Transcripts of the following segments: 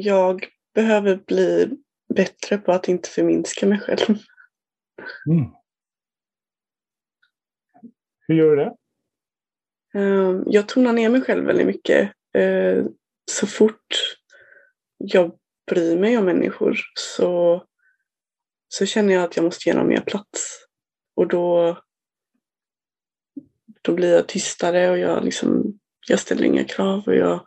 jag behöver bli bättre på att inte förminska mig själv. Mm. Hur gör du det? Ehm, jag tonar ner mig själv väldigt mycket. Eh, så fort jag bryr mig om människor så, så känner jag att jag måste ge dem mer plats. Och då, då blir jag tystare och jag, liksom, jag ställer inga krav. Och jag,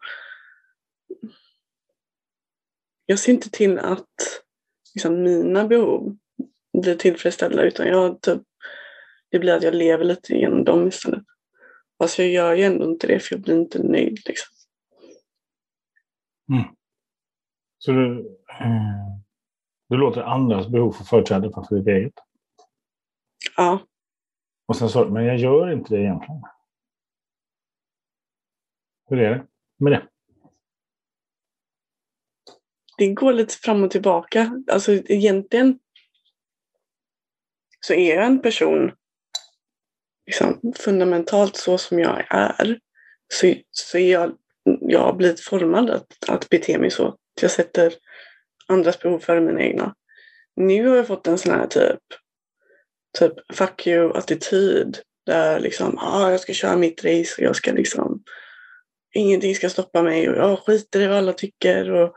jag ser inte till att liksom, mina behov blir tillfredsställda utan jag typ, det blir att jag lever lite genom dem istället. Fast jag gör ju ändå inte det för jag blir inte nöjd. Liksom. Mm. Så du, eh, du låter andras behov få företräde framför ditt eget? Ja. Och sen sa du, men jag gör inte det egentligen. Hur är det med det? Det går lite fram och tillbaka. Alltså egentligen så är jag en person liksom, fundamentalt så som jag är. Så, så är jag, jag har blivit formad att, att bete mig så. Jag sätter andras behov före mina egna. Nu har jag fått en sån här typ, typ fuck you-attityd. Där liksom, ah, jag ska köra mitt race och jag ska liksom, ingenting ska stoppa mig och jag skiter i vad alla tycker. Och,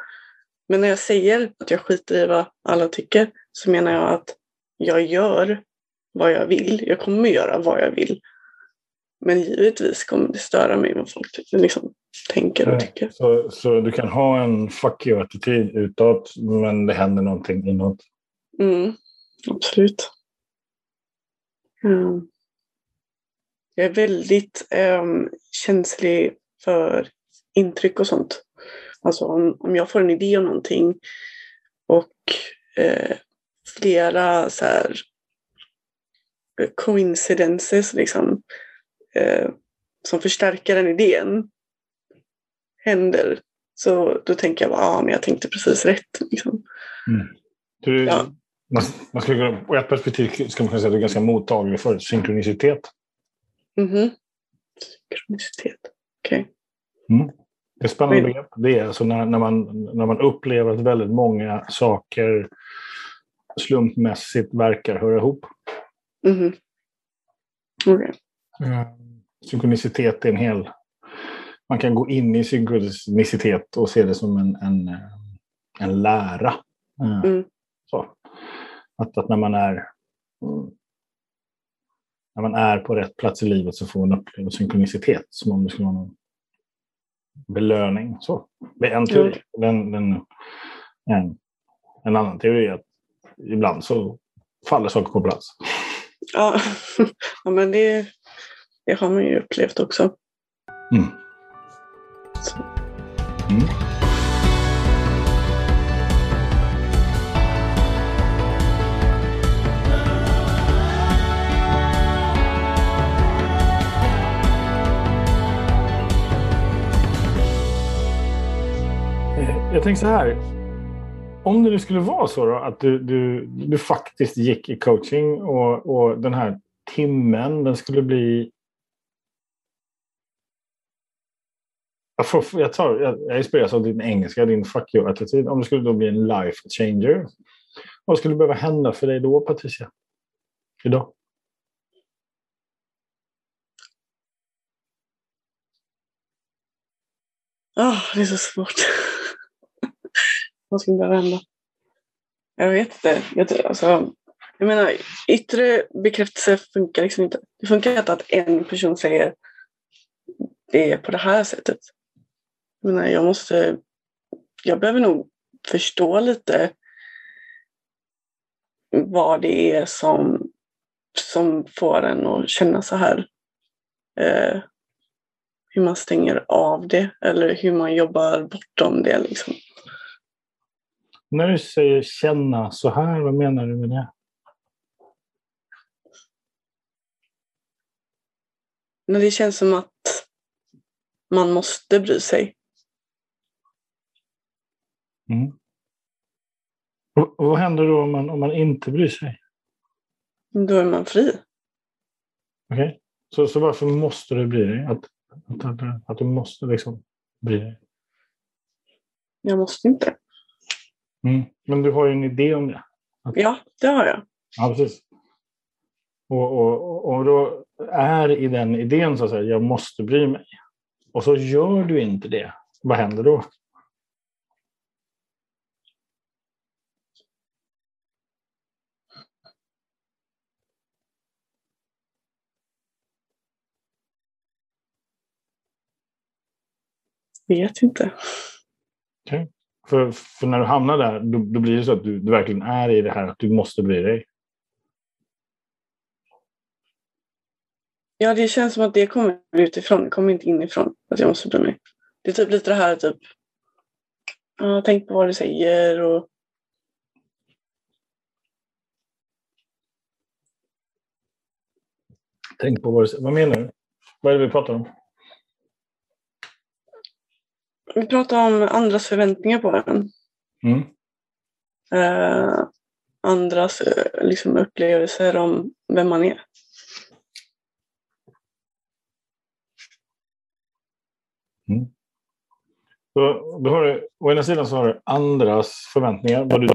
men när jag säger att jag skiter i vad alla tycker så menar jag att jag gör vad jag vill. Jag kommer göra vad jag vill. Men givetvis kommer det störa mig vad folk liksom, tänker och tycker. Så, så du kan ha en fuck you-attityd utåt men det händer någonting inåt? Mm, absolut. Mm. Jag är väldigt um, känslig för intryck och sånt. Alltså om, om jag får en idé om någonting och eh, flera så här, coincidences liksom, eh, som förstärker den idén händer. Så då tänker jag bara, ja men jag tänkte precis rätt. Liksom. Mm. Du, ja. man, man skulle, på ett perspektiv ska man kunna säga att du är ganska mottaglig för synkronicitet. Mm Synkronicitet, okej. Okay. Mm. Det är spännande begrepp. Det är alltså när, när, man, när man upplever att väldigt många saker slumpmässigt verkar höra ihop. Mm. Okay. Mm. Synkronicitet är en hel... Man kan gå in i synkronicitet och se det som en, en, en lära. Eh, mm. Så. Att, att när man är när man är på rätt plats i livet så får man uppleva synkronicitet som om det skulle vara någon belöning. Så. Det är en teori. Den, den, en, en annan teori är att ibland så faller saker på plats. Ja, ja men det, det har man ju upplevt också. Mm. Jag tänker så här. Om det nu skulle vara så då, att du, du, du faktiskt gick i coaching och, och den här timmen den skulle bli... Jag, får, jag, tar, jag, jag inspireras av din engelska, din fuck you-attityd. Om det skulle då bli en life changer. Vad skulle behöva hända för dig då, Patricia? Idag? Oh, det är så svårt. Vad skulle behöva hända? Jag vet inte. Jag, alltså, jag menar, yttre bekräftelse funkar liksom inte. Det funkar inte att en person säger det är på det här sättet. Jag menar, jag måste... Jag behöver nog förstå lite vad det är som, som får en att känna så här. Eh, hur man stänger av det eller hur man jobbar bortom det. Liksom. När du säger känna så här, vad menar du med det? När det känns som att man måste bry sig. Mm. Och, vad händer då om man, om man inte bryr sig? Då är man fri. Okej, okay. så, så varför måste du bry dig? Att, att, att, att du måste liksom bry dig? jag måste inte. Mm. Men du har ju en idé om det. Ja, det har jag. Ja, precis. Och, och, och då är i den idén så att säga, jag måste bry mig. Och så gör du inte det. Vad händer då? Vet inte. Okay. För, för när du hamnar där, då, då blir det så att du, du verkligen är i det här att du måste bry dig. Ja, det känns som att det kommer utifrån. Det kommer inte inifrån. Att jag måste bry mig. Det är typ lite det här typ. Ja, tänk på vad du säger och. Tänk på vad du säger. Vad menar du? Vad är det vi pratar om? Vi pratar om andras förväntningar på en. Mm. Uh, andras uh, liksom, upplevelser om vem man är. Mm. Så då har du, å ena sidan så har du andras förväntningar. Vad du,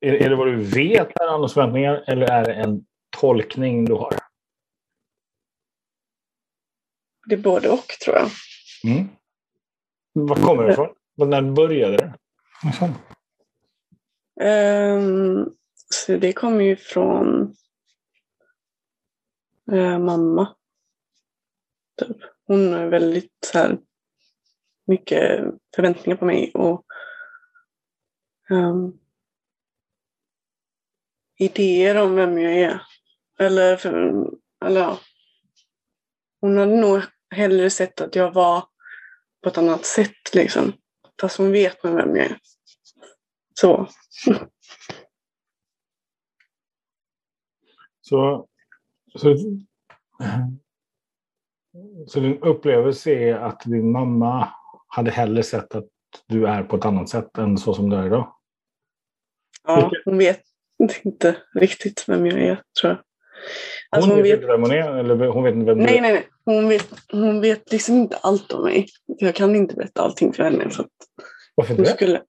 är, är det vad du vet är andras förväntningar eller är det en tolkning du har? Det är både och tror jag. Mm. Var kommer det ifrån? När började det? Um, så det kommer ju från uh, mamma. Typ. Hon är väldigt så här, mycket förväntningar på mig och um, idéer om vem jag är. Eller, för, eller ja. Hon hade nog hellre sett att jag var på ett annat sätt liksom. Fast hon vet med vem jag är. Så. Så, så, så din upplevelse är att din mamma hade hellre sett att du är på ett annat sätt än så som du är idag? Ja, hon vet inte riktigt vem jag är, tror jag. Alltså, hon, hon, vet inte vem hon är? Eller hon vet inte vem nej, du är? nej, nej. Hon vet, hon vet liksom inte allt om mig. Jag kan inte berätta allting för henne. För att Varför hon det? skulle,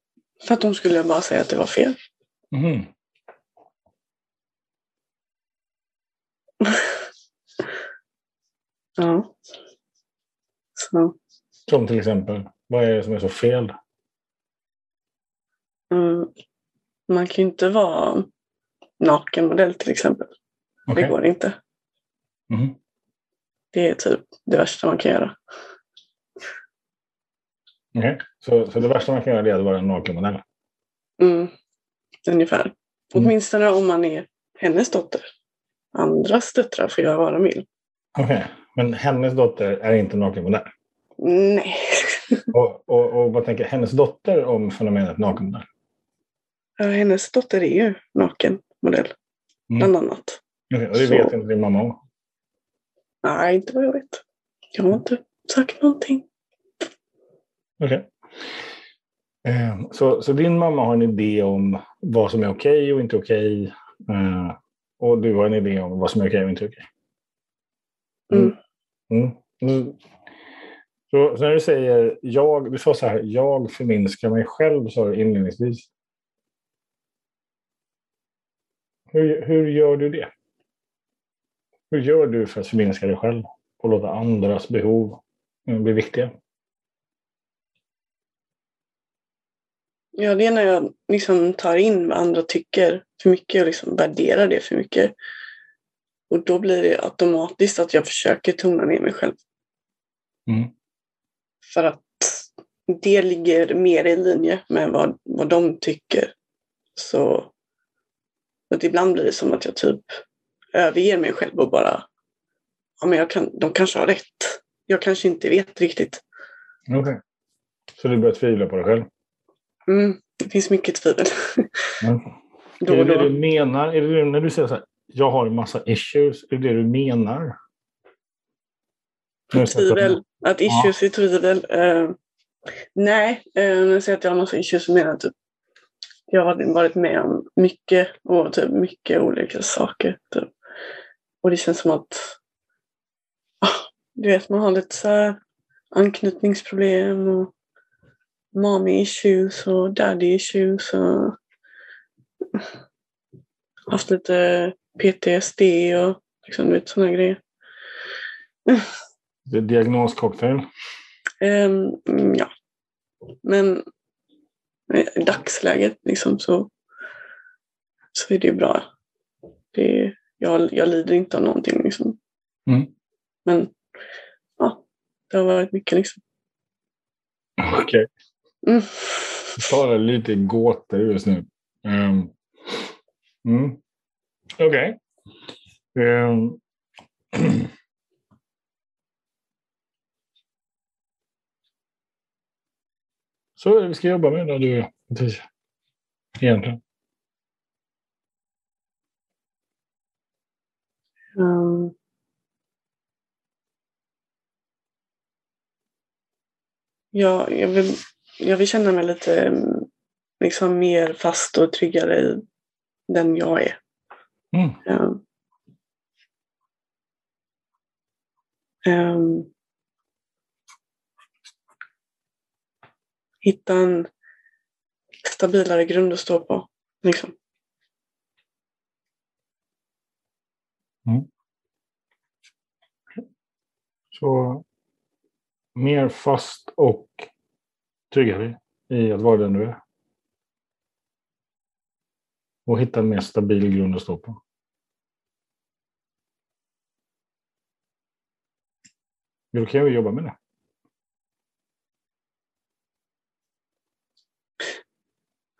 För att hon skulle bara säga att det var fel. Mm. ja. Så. Som till exempel, vad är det som är så fel? Mm. Man kan ju inte vara nakenmodell till exempel. Okay. Det går inte. Mm. Det är typ det värsta man kan göra. Okay. Så, så det värsta man kan göra är att vara en nakenmodell? Mm. Ungefär. Mm. Åtminstone om man är hennes dotter. Andras döttrar får vad de vill. Okej, okay. men hennes dotter är inte nakenmodell? Nej. och, och, och vad tänker hennes dotter om fenomenet nakenmodell? Ja, hennes dotter är ju nakenmodell. Mm. Bland annat. Okay, och det Så. vet inte din mamma om? Nej, inte vad jag vet. Jag har inte sagt någonting. Okej. Okay. Eh, så, så din mamma har en idé om vad som är okej okay och inte okej. Okay, eh, och du har en idé om vad som är okej och inte okej. Mm. Mm. Mm. Så, så, när du säger jag, du sa så här, jag förminskar mig själv, sa du inledningsvis. Hur, hur gör du det? Hur gör du för att förminska dig själv och låta andras behov bli viktiga? Ja, det är när jag liksom tar in vad andra tycker för mycket och liksom värderar det för mycket. Och då blir det automatiskt att jag försöker tona ner mig själv. Mm. För att det ligger mer i linje med vad, vad de tycker. Så att ibland blir det som att jag typ överger mig själv och bara, ja men jag kan, de kanske har rätt. Jag kanske inte vet riktigt. Okej. Okay. Så du börjar tvivla på dig själv? Mm, det finns mycket tvivel. Mm. då är det det du menar? Är det när du säger så här, jag har en massa issues, är det det du menar? Tvivel, att issues ja. är tvivel. Uh, nej, uh, när jag säger att jag har en massa issues så menar jag typ jag har varit med om mycket och typ mycket olika saker. Typ. Och det känns som att du vet, man har lite så här anknytningsproblem och mommy issues och daddy issues och haft lite PTSD och liksom, vet, sådana grejer. Det är diagnoscocktail. Um, ja. Men i dagsläget liksom så, så är det ju bra. Det, jag, jag lider inte av någonting liksom. Mm. Men ja, det har varit mycket liksom. Okej. Okay. Mm. talar lite gåtor just nu. Um, mm. Okej. Okay. Um. Så är det vi ska jobba med då du, Egentligen. Um. Ja, jag vill, jag vill känna mig lite liksom mer fast och tryggare i den jag är. Mm. Um, um, hitta en stabilare grund att stå på. Liksom. Mm. Så mer fast och tryggare i att vara den du är. Och hitta en mer stabil grund att stå på. Då kan vi jobba med det.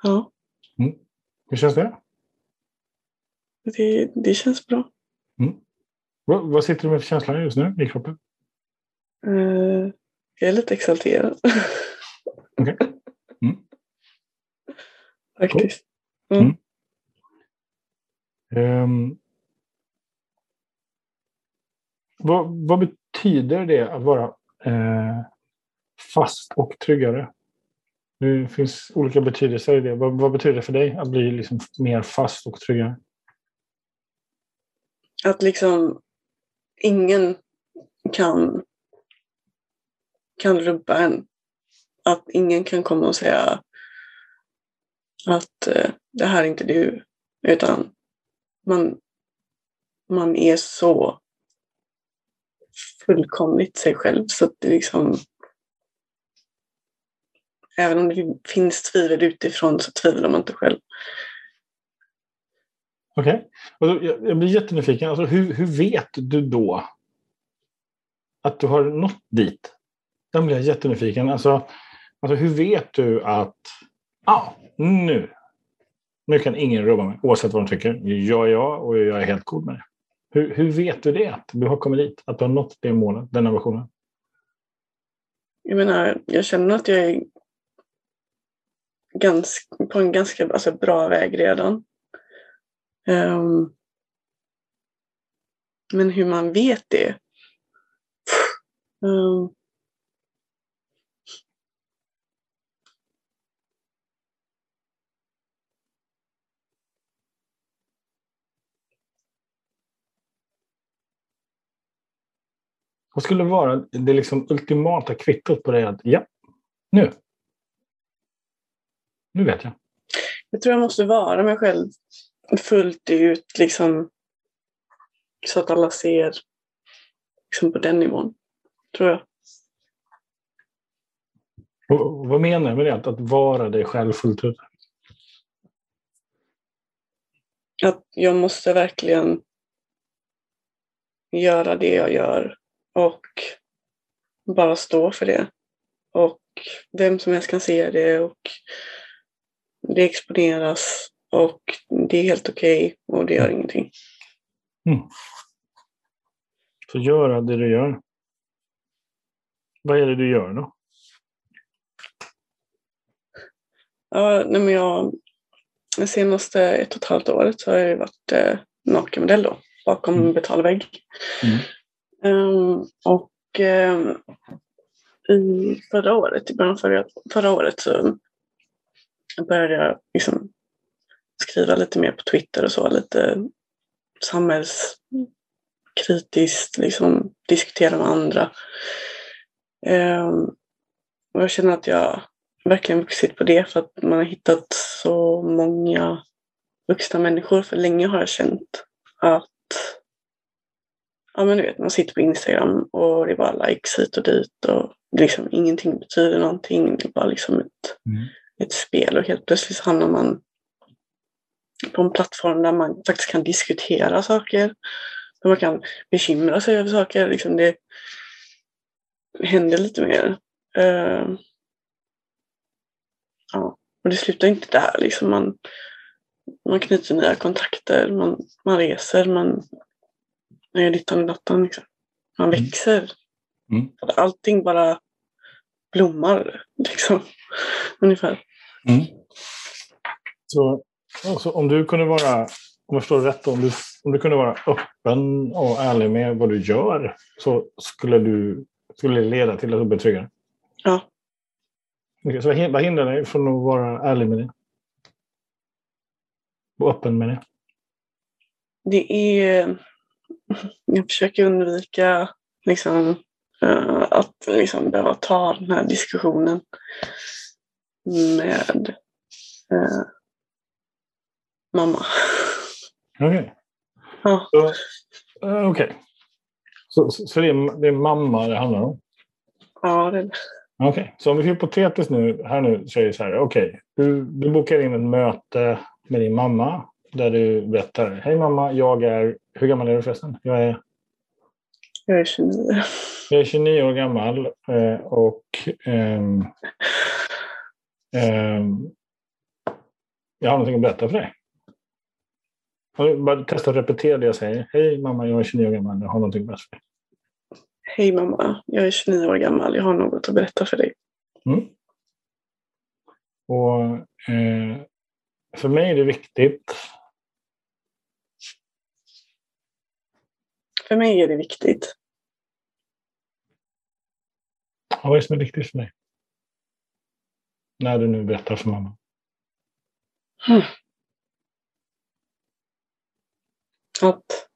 Ja. Mm. Hur känns det? Det, det känns bra. Vad, vad sitter du med för känsla just nu i kroppen? Uh, jag är lite exalterad. Okej. Okay. Mm. Faktiskt. Mm. Um, vad, vad, betyder det att vara eh, fast och tryggare? Det finns olika betydelser i det. Vad, vad, betyder det för dig att bli liksom mer fast och tryggare? Att liksom ingen kan, kan rubba en. Att ingen kan komma och säga att eh, det här är inte du. Utan man, man är så fullkomligt sig själv så att det liksom Även om det finns tvivel utifrån så tvivlar man inte själv. Okej. Okay. Jag, blir jättenyfiken. Alltså, hur, hur vet du då att du har nått dit? Den blir jag jättenyfiken. Alltså, alltså hur vet du att ah, nu, nu kan ingen rubba mig oavsett vad de tycker. Jag är jag och jag är helt cool med det. Hur, hur vet du det? Att du har kommit dit? Att du har nått det målet, den ambitionen? Jag menar, jag känner att jag är ganska, på en ganska alltså, bra väg redan. Um, men hur man vet det? Um, Vad skulle vara det liksom ultimata kvittot på det? Att, ja, nu, nu vet jag. Jag tror jag måste vara mig själv fullt ut liksom så att alla ser liksom på den nivån. Tror jag. Och, vad menar du med det? Att, vara dig själv fullt ut? Att jag måste verkligen göra det jag gör och bara stå för det. Och vem som helst kan se det och det exponeras och det är helt okej okay och det gör ingenting. Mm. Så göra det du gör. Vad är det du gör då? Ja, nej men jag, det senaste ett och ett halvt året så har jag varit eh, nakenmodell då, bakom mm. betalvägg. Mm. Um, och um, i förra året, i början förra, förra året så började jag liksom skriva lite mer på Twitter och så, lite samhällskritiskt, liksom diskutera med andra. Um, och jag känner att jag verkligen vuxit på det för att man har hittat så många vuxna människor. För länge har jag känt att ja, men du vet, man sitter på Instagram och det är bara likes hit och dit och liksom ingenting betyder någonting. Det är bara liksom ett, Mm. ett spel och helt plötsligt så hamnar man på en plattform där man faktiskt kan diskutera saker. Där man kan bekymra sig över saker. Liksom det händer lite mer. Eh, ja, och det slutar inte där. Liksom man, man knyter nya kontakter, man, man reser, man, man gör dittan och dattan. Liksom. Man Mm. växer. Mm. Allting bara blommar. Liksom. Ungefär. Mm. Så, så om du kunde vara, om jag förstår rätt, om du, om du kunde vara öppen och ärlig med vad du gör så skulle du skulle det leda till att du blir tryggare? Ja. Okej, så vad hindrar dig från att vara ärlig med det? Och öppen med det? Det är... Jag försöker undvika liksom, eh, att liksom, behöva ta den här diskussionen med eh, mamma. Okej. Ja, Så, eh, okej. så, så, det, är, det är mamma det handlar om? ja det, Okej, så om vi hypotetiskt nu, här nu säger så här, okej, du, du bokar in ett möte med din mamma där du berättar, hej mamma, jag är, hur gammal är du förresten? Jag är, jag är 29. jag är 29 år gammal eh, och ehm, ehm, jag har någonting att berätta för dig. Bara testa att repetera det jag säger. Hej mamma, jag är 29 år gammal, jag har någonting berätta för dig. Hej mamma, jag är 29 år gammal. Jag har något att berätta för dig. Mm. Och eh, för mig är det viktigt För mig är det viktigt. Ja, vad är det som är viktigt för dig? När du nu berättar för mamma. Att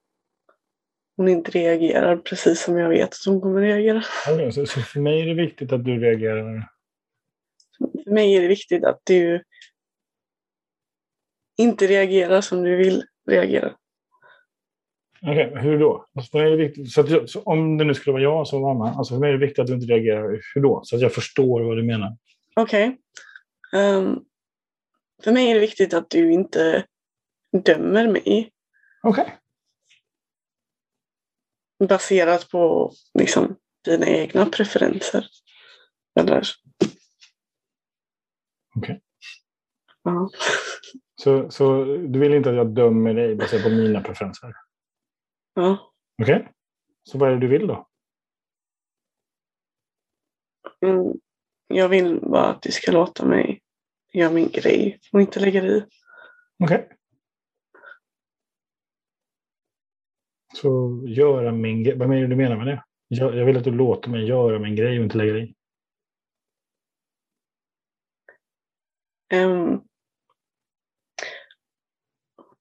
hon inte reagerar precis som jag vet att hon kommer reagera. Okej, Så, så för mig är det viktigt att du reagerar. För mig är det viktigt att du inte reagerar som du vill reagera. Okej, hur då? Alltså, för mig är det viktigt, så att jag, så om det nu skulle vara jag som mamma, alltså för mig är det viktigt att du inte reagerar. Hur då? Så att jag förstår vad du menar. Okej. Ehm, för mig är det viktigt att du inte dömer mig Okej. baserat på liksom, dina egna preferenser. Eller? Okej. Ja. Så, så du vill inte att jag dömer dig baserat på mina preferenser? ja. Okej. Så vad är det du vill då? Mm. Jag vill bara att du ska låta mig göra min grej och inte lägga dig i. Okej. Så göra min grej. Vad det du menar med det? Jag, jag vill att du låter mig göra min grej och inte lägga dig. Ehm,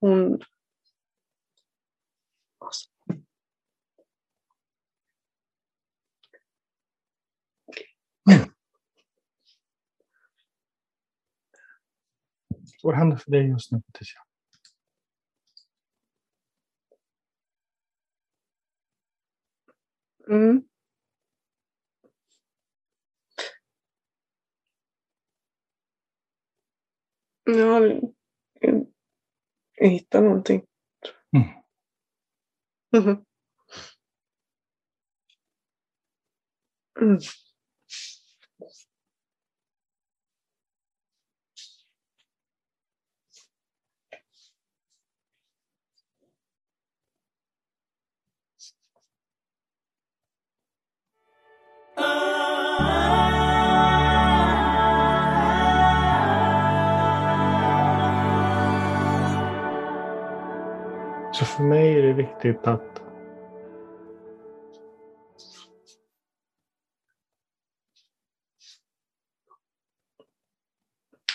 hon... Vad händer för dig just nu, Patricia? Mm. Ja, jag, jag hittar någonting. Mm. Mhm. Mm. Så för mig är det viktigt att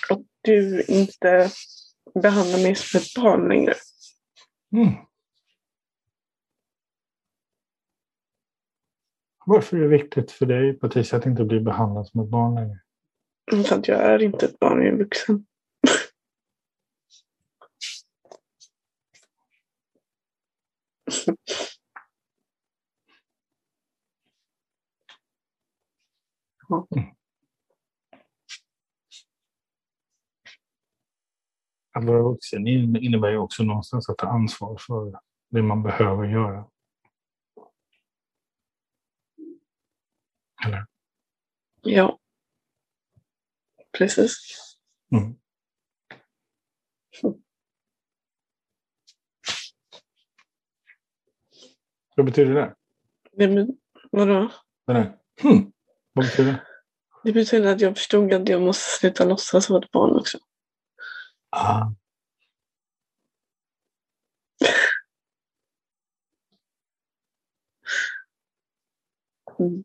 Att du inte behandlar mig som ett barn längre. Mm. Varför är det viktigt för dig, Patricia, att inte bli behandlad som ett barn längre? För att jag är inte ett barn, jag är vuxen. Ja. Att vara vuxen innebär ju också någonstans att ta ansvar för det man behöver göra. Eller? Ja. Precis. Mm. Vad betyder det? det vadå? Det där. Hmm. Vad betyder det? Det betyder att jag förstod att jag måste sluta låtsas vara ett barn också. Ah. Mm.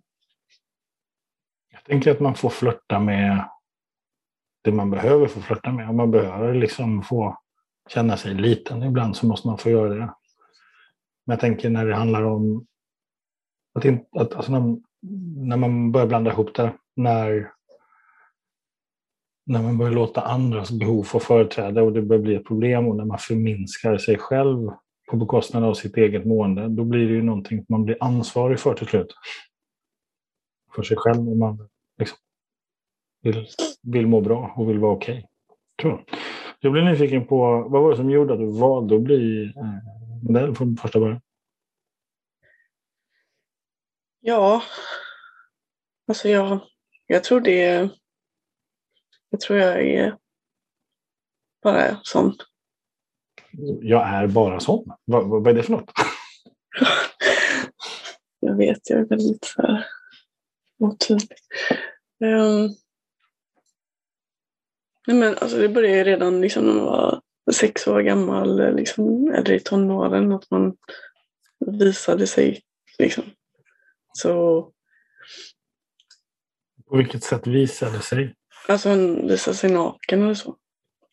Jag tänker att man får flörta med det man behöver få flörta med. Om man behöver liksom få känna sig liten ibland så måste man få göra det. Men jag tänker när det handlar om att, in, att alltså när, när man börjar blanda ihop det, när, när man börjar låta andras behov få företräde och det börjar bli ett problem och när man förminskar sig själv på bekostnad av sitt eget mående, då blir det ju någonting man blir ansvarig för till slut. För sig själv om man liksom vill, vill må bra och vill vara okej. Okay. Jag blir nyfiken på, vad var det som gjorde att du valde att bli eh, modell från första början? Ja, alltså jag, jag tror det jag tror jag är bara sån. Jag är bara sån? Vad, vad är det för något? jag vet, jag är väldigt så här otydlig. Um, nej men alltså det började redan liksom när man var sex år gammal, liksom, eller i tonåren, att man visade sig. Liksom. Så... På vilket sätt visade sig? Alltså han visade sig naken eller så.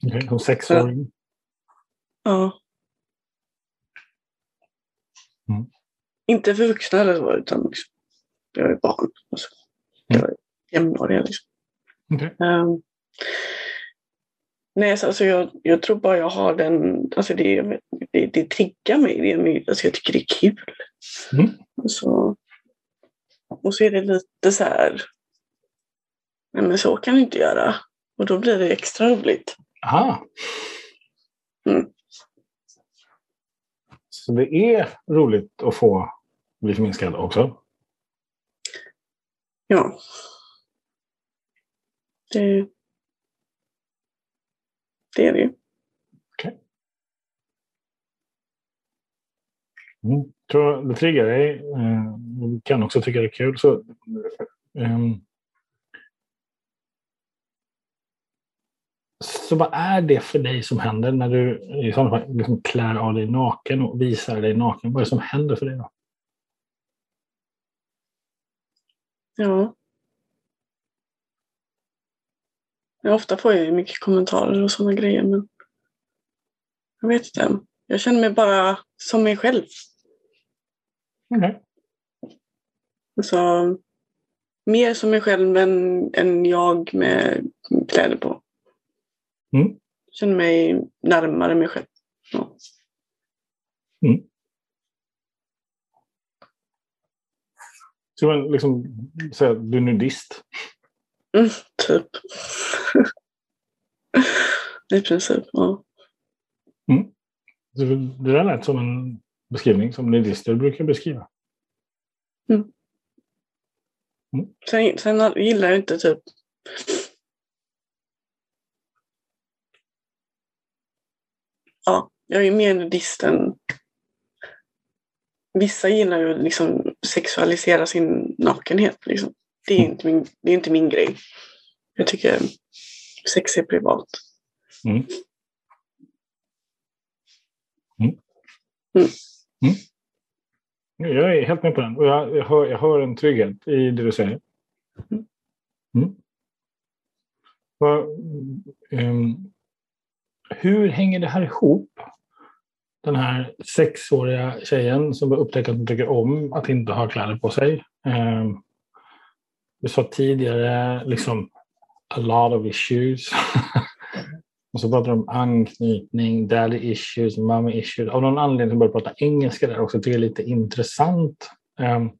Okay, som sexåring? Ja. Mm. Inte för vuxna eller så, utan liksom, jag är barn. Alltså. Jag är jämnåriga liksom. Okay. Um, ehm, nej, alltså jag, jag tror bara jag har den, alltså det, det, det triggar mig. Det, alltså jag tycker det är kul. Mm. Så, och så är det lite så här, nej men så kan du inte göra. Och då blir det extra roligt. Aha. Mm. Så det är roligt att få bli förminskad också? Ja. Det, det är det ju. Okay. Mm. Tror det triggar dig. Du kan också tycka det är kul. Så, um, så vad är det för dig som händer när du i sådana fall liksom klär av dig naken och visar dig naken? Vad är det som händer för dig då? Ja. Ja ofta får jag ju mycket kommentarer och sådana grejer men jag vet inte. Jag känner mig bara som mig själv. Okej. Okay. Alltså, mer som mig själv än, än jag med kläder på. Mm. Jag känner mig närmare mig själv. Ja. Mm. Man liksom säga att du är nudist? Mm, typ. I princip, ja. Mm. Det där lät som en beskrivning som nudister brukar beskriva. Mm. Mm. Sen, sen gillar jag inte typ Ja, jag är mer nudist än Vissa gillar ju liksom sexualisera sin nakenhet. Liksom. Det, är inte min, det är inte min grej. Jag tycker sex är privat. Mm. Mm. Mm. mm. Jag är helt med på den. Och jag, jag, hör, jag hör en trygghet i det du säger. Mm. Mm. Och, um, hur hänger det här ihop? den här sexåriga tjejen som upptäcker att hon tycker om att inte ha kläder på sig. Eh, du sa tidigare, liksom, a lot of issues. och så pratar de om anknytning, daddy issues, mommy issues. Av någon anledning börjar prata engelska där också. Det är lite intressant. Um,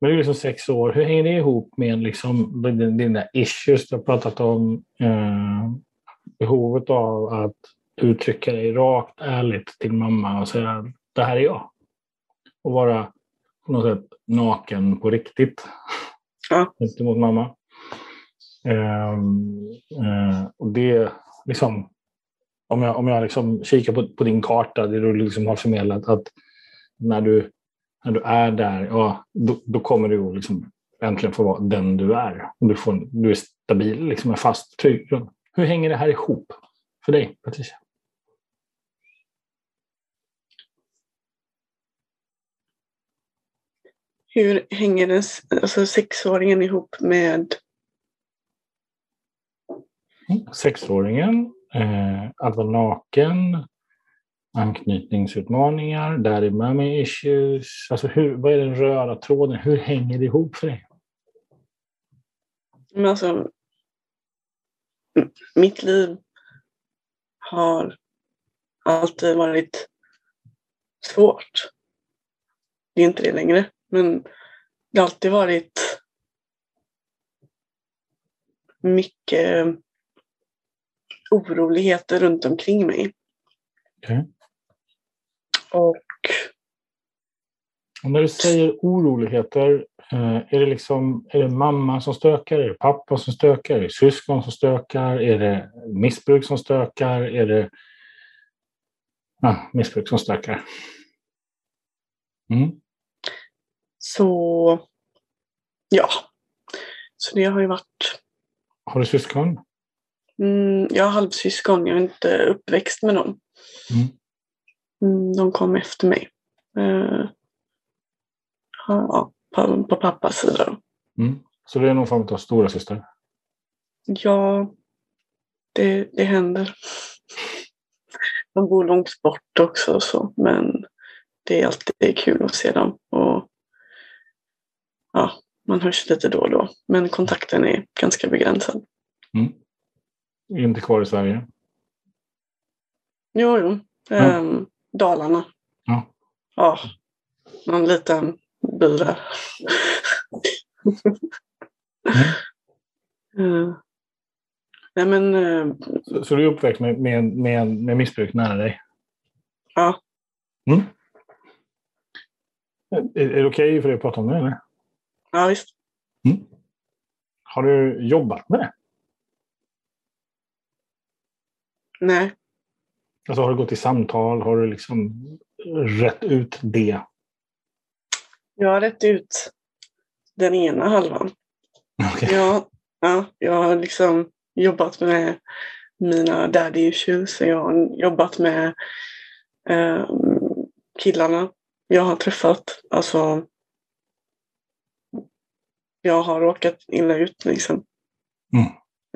men det är liksom sex år. Hur hänger det ihop med liksom dina issues du har pratat om? Uh, behovet av att uttrycka dig rakt, ärligt till mamma och säga det här är jag. Och vara på något sätt naken på riktigt. Ja. Gentemot mamma. Um, uh, och det liksom, om jag, om jag liksom kikar på, på din karta, det du liksom har förmedlat, att när du, när du är där, ja, då, då kommer du liksom äntligen få vara den du är. Och du, får, du är stabil, liksom en fast, trygg grund. Hur hänger det här ihop för dig, Patricia? Hur hänger den, alltså sexåringen ihop med? Sexåringen, eh, att vara naken, anknytningsutmaningar, daddy mommy issues. Alltså hur, vad är den röda tråden? Hur hänger det ihop för dig? Men alltså, mitt liv har alltid varit svårt. Det är inte det längre. Men det har alltid varit mycket oroligheter runt omkring mig. Okay. Och... och när du säger oroligheter, eh, är det, liksom, är det mamma som stökar? Är det pappa som stökar? Är det syskon som stökar? Är det missbruk som stökar? Är det ja, missbruk som stökar? Mm. Så ja, så det har ju varit. Har du syskon? Mm, jag har halvsyskon, jag är inte uppväxt med dem. Mm. Mm, de kom efter mig. Uh, ja, på, på pappas sida. Mm. Så det är någon form av stora syster? Ja, det, det händer. De bor långt bort också, så, men det är alltid kul att se dem. Ja, man hörs lite då och då. Men kontakten är ganska begränsad. Mm. Inte kvar i Sverige? Jo, jo. Ja. Um, Dalarna. Ja. ja. Någon liten by där. mm. uh. Nej, men, uh, så, så, du är uppväxt med, med, med, med missbruk nära dig? Ja. Mm. Är, är det okej okay för dig att prata om det? Eller? Ja, visst. Mm. Har du jobbat med det? Nej. Alltså har du gått i samtal? Har du liksom rätt ut det? Jag har rätt ut den ena halvan. Okay. Jag, ja, jag har liksom jobbat med mina daddy issues. Jag har jobbat med eh, killarna jag har träffat. Alltså jag har råkat illa ut. Liksom. Mm.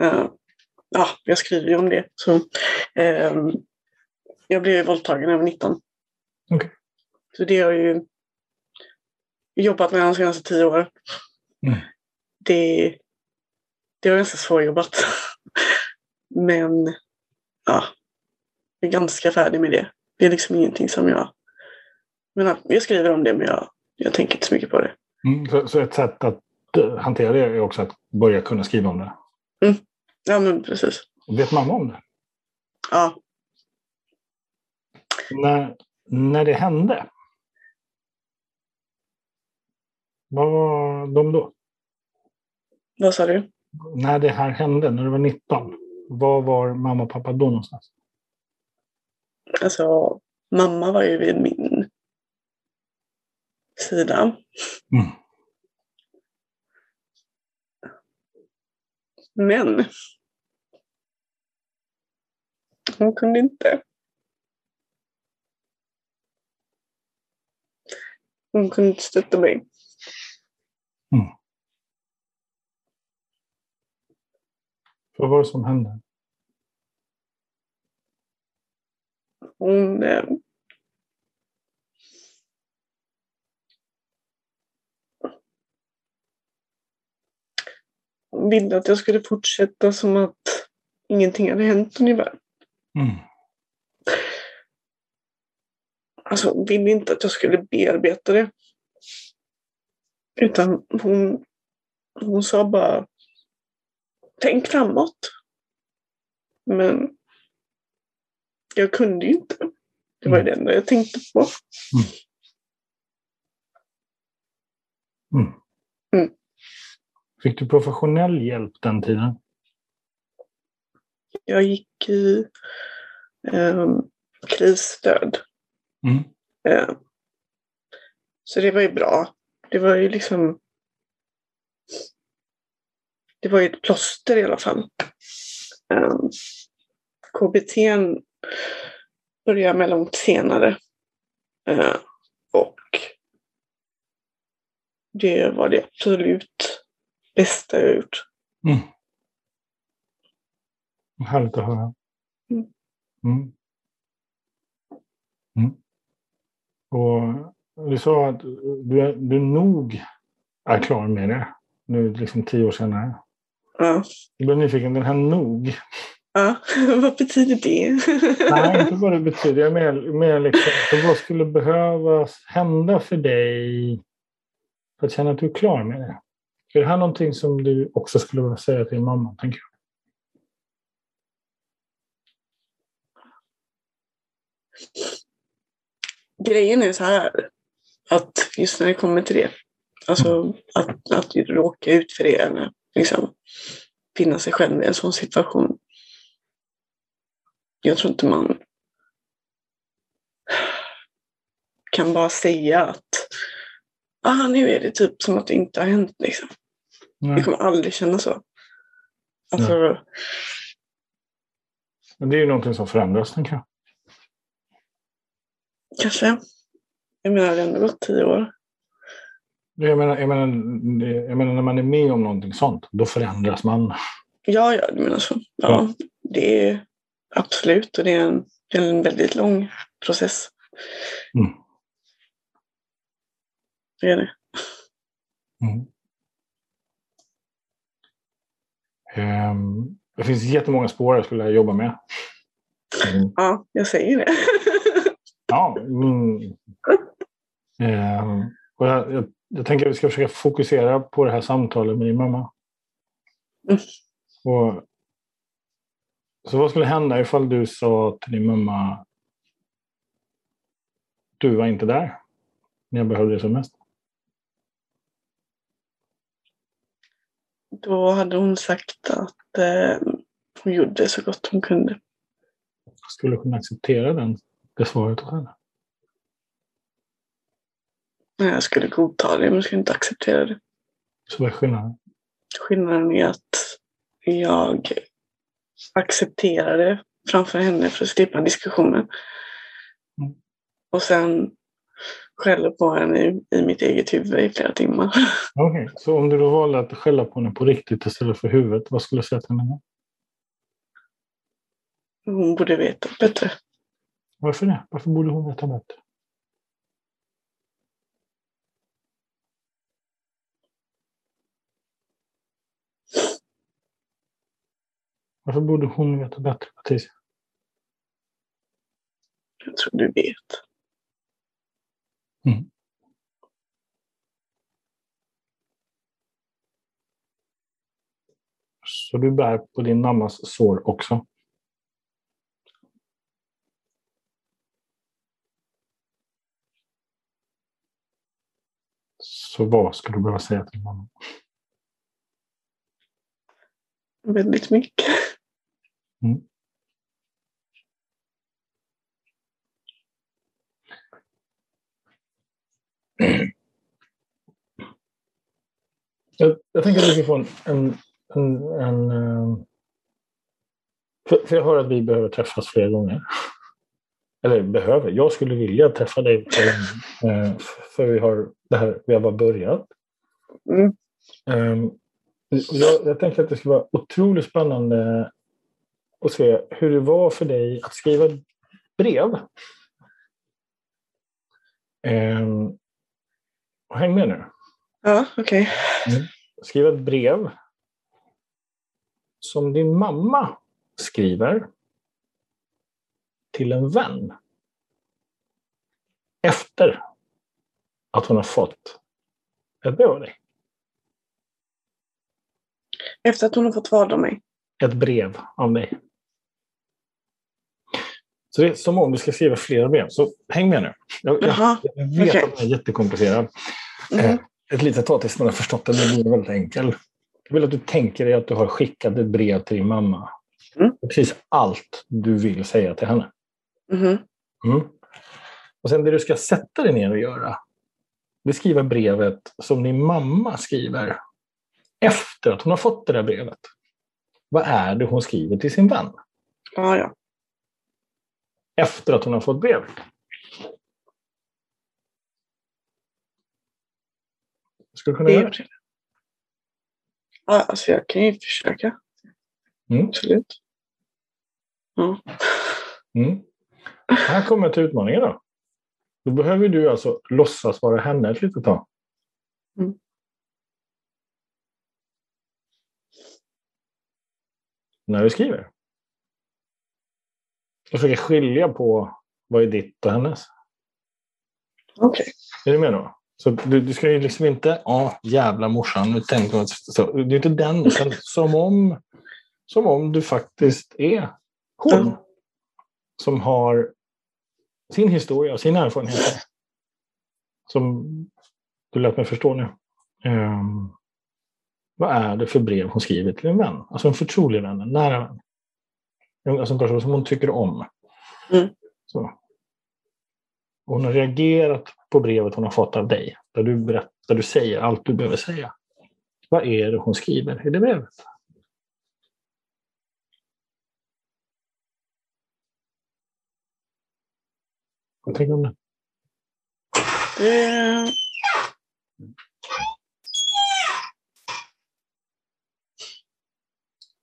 Uh, ja, jag skriver ju om det. Så, uh, jag blev våldtagen när jag var 19. Okay. Så det har jag ju jobbat med de senaste tio åren. Mm. Det, det var ganska svårjobbat. Men ja, jag är ganska färdig med det. Det är liksom ingenting som jag... Men, jag skriver om det men jag, jag tänker inte så mycket på det. Mm, så, så, ett sätt att hantera det är också att börja kunna skriva om det. Mm. Ja, men precis. Vet mamma om det? Ja. När, när det hände, vad var de då? Vad sa du? När det här hände, när du var 19, var var mamma och pappa då någonstans? Alltså, mamma var ju vid min sida. Mm. Men hon kunde inte. Hon kunde inte stötta mig. Mm. Vad var det som hände? Hon eh, ville att jag skulle fortsätta som att ingenting hade hänt ungefär. Mm. Alltså ville inte att jag skulle bearbeta det. Utan hon, hon sa bara tänk framåt. Men jag kunde ju inte. Det var ju det enda jag tänkte på. Mm. Mm. Fick du professionell hjälp den tiden? Jag gick i um, krisstöd. Mm. Eh, så det var ju bra. Det var ju liksom... Det var ju ett plåster i alla fall. Eh, KBT började med långt senare. Eh, och det var det absolut bästa jag gjort. Mm. Härligt att höra. Mm. Mm. Mm. Och du sa att du, är, du nog är klar med det. Nu liksom tio år senare. Ja. Jag blev nyfiken. Den här nog. ja. Vad betyder det? Nej, inte vad det betyder. Jag menar, mer liksom, vad skulle behövas hända för dig för att känna att du är klar med det? Är det här någonting som du också skulle vilja säga till din mamma? Tänker jag? Grejen är så här. Att just när det kommer till det. Alltså att, att råka ut för det. Eller liksom finna sig själv i en sån situation. Jag tror inte man kan bara säga att ah, nu är det typ som att det inte har hänt. Liksom. Nej. Det kommer aldrig kännas så. Alltså, Men det är ju någonting som förändras, tänker jag. kanske. Jag menar, det har ändå gått tio år. Jag menar, jag, menar, jag menar, när man är med om någonting sånt, då förändras man. Ja, ja, du menar så. Ja, det är absolut. Och det är en, det är en väldigt lång process. Mm. Det är det. Mm. Ehm, det finns jättemånga spår jag skulle jobba med. Mm. Ja, jag säger det. Ja. Mm. Ehm, och jag, jag, jag tänker att vi ska försöka fokusera på det här samtalet med din mamma. Mm. Och, så vad skulle hända ifall du sa till din mamma du var inte där när jag behövde det som mest? Då hade hon sagt att eh, hon gjorde så gott hon kunde. Skulle kunna acceptera den, det svaret hos henne? Men jag skulle godta det, men jag skulle inte acceptera det. Så vad är skillnaden? Skillnaden är att jag accepterar det framför henne för att slippa diskussionen. Mm. Och sen skäller på henne i, i mitt eget huvud i flera timmar. Okej, så om du då valde att skälla på henne på riktigt istället för huvudet, vad skulle du säga till henne? Hon borde veta bättre. Varför det? Varför borde hon veta bättre? Varför borde hon veta bättre, Patricia? Jag tror du vet. Mm. Så du bär på din mammas sår också? Så vad skulle du behöva säga till mamma? Väldigt mycket. Mm. Jag, jag tänker att vi ska få en... en, en, en eh, för, för jag hör att vi behöver träffas fler gånger. Eller behöver, jag skulle vilja träffa dig. eh, För vi har det här, vi har bara börjat. Mm. Ehm, Jag, jag tänker att det skulle vara otroligt spännande att se hur det var för dig att skriva brev. Ehm, häng med nu. Ja, okej. Skriva ett brev som din mamma skriver till en vän efter att hon har fått ett brev av dig. Efter att hon har fått vad av mig? Ett brev av dig. Så det är som om du ska skriva flera brev. Så häng med nu. Jag, jag, jag vet okay. att den är jättekomplicerad. Mm. Ett litet tag tills man har förstått den. Det blir väldigt enkel. Jag vill att du tänker dig att du har skickat ett brev till din mamma. Mm. Precis allt du vill säga till henne. Mm. Mm. Och sen det du ska sätta dig ner och göra, det är skriva brevet som din mamma skriver efter att hon har fått det där brevet. Vad är det hon skriver till sin vän? Ja, ja. Efter att hon har fått brevet. Ska du kunna göra det? Ja, alltså jag kan ju försöka. Mm. Absolut. Ja. Mm. Här kommer jag till utmaningen då. Då behöver du alltså låtsas vara henne ett litet tag. Mm. När du skriver. Och försöka skilja på vad är ditt och hennes. Okej. Okay. Är du med då? Så du, du ska ju liksom inte, ja jävla morsan, nu tänker man så. Det är inte den, utan som om, som om du faktiskt är hon. Mm. Som har sin historia och sina erfarenheter. Som du lät mig förstå nu. Um, vad är det för brev hon skriver till en vän? Alltså en förtrolig vän, en nära vän. Alltså en person som hon tycker om. Mm. Så. hon har reagerat på brevet hon har fått av dig. Där du, berättar, där du säger allt du behöver säga. Vad är det hon skriver i det brevet? Vad tänker du om det? Eh.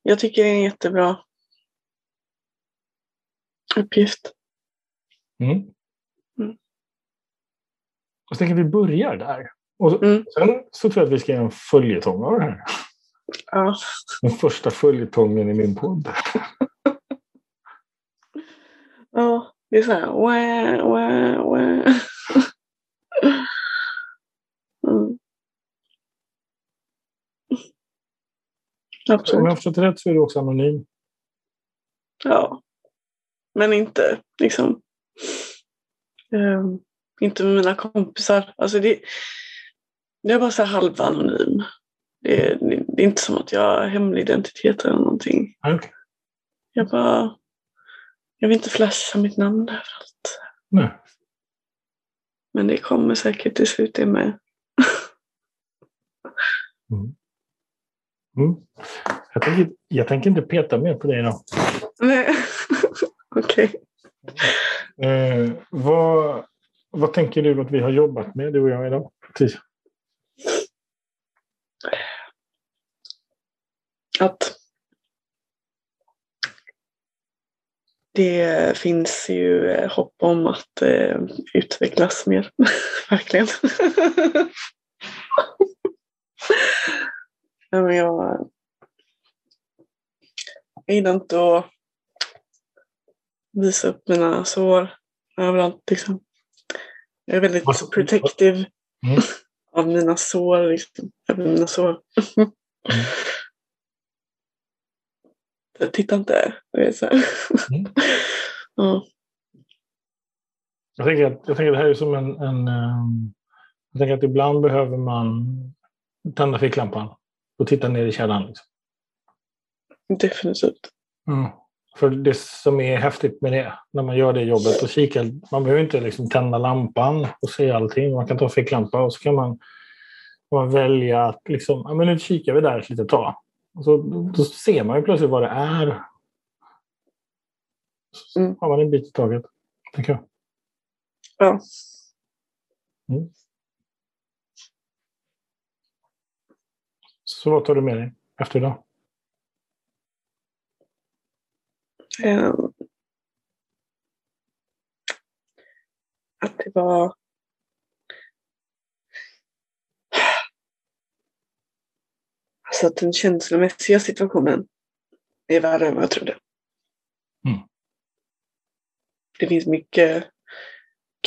Jag tycker det är jättebra uppgift. Mm. Mm. Jag tänker att vi börjar där. Och mm. Sen så tror jag att vi ska göra en följetong av det här. Ja. Den första följetongen i min podd. ja. Det är så här, wah, wah, wah. Mm. Absolut. Om jag har förstått rätt så är du också anonym. Ja. Men inte liksom. Um, inte med mina kompisar. Alltså det, det är bara så halvanonym. Det, det, det, är inte som att jag har hemlig identitet eller någonting. Okay. Jag bara jag vill inte flasha mitt namn överallt. Nej. Men det kommer säkert till slut det med. mm. Mm. Jag, tänker, jag tänker inte peta mer på dig idag. Nej, okej. Okay. Eh, vad, vad tänker du att vi har jobbat med, du och jag, idag? Att det finns ju eh, hopp om att eh, utvecklas mer. Verkligen. jag, jag gillar inte att visa upp mina sår överallt. Liksom. Jag är väldigt protective mm. av mina sår. Liksom. Över mina sår. mm. Titta inte. Det är så mm. ja. jag, tänker att, jag tänker att det här är som en, en um, Jag tänker att ibland behöver man tända ficklampan och titta ner i källan. Liksom. Definitivt. Mm. För det som är häftigt med det, när man gör det jobbet och kikar, man behöver inte liksom tända lampan och se allting. Man kan ta ficklampa och så kan man, man välja att liksom, ja, men nu kikar vi där ett litet tag. Så, då ser man ju plötsligt vad det är. Så mm. har man en bit i taget, tänker jag. Ja. Mm. Så vad tar du med dig efter idag? Um, att det var Alltså att den känslomässiga situationen är värre än vad jag trodde. Mm. Det finns mycket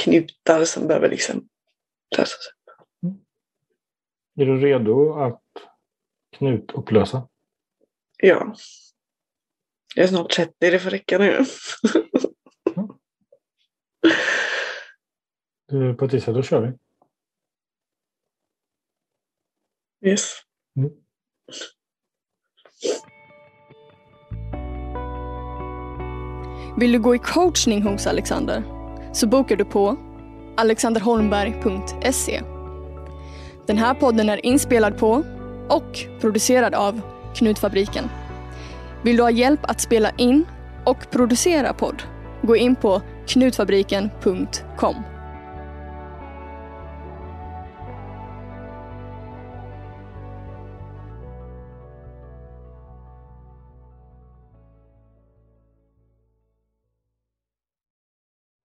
knutar som behöver liksom lösas upp. Är du redo att knutupplösa? Ja. Jag är snart 30, det får räcka nu. Du, Patricia, då kör vi. Yes. Mm. Vill du gå i coachning hos Alexander? Så bokar du på alexanderholmberg.se. Den här podden är inspelad på och producerad av Knutfabriken. Vill du ha hjälp att spela in och producera podd? Gå in på knutfabriken.com.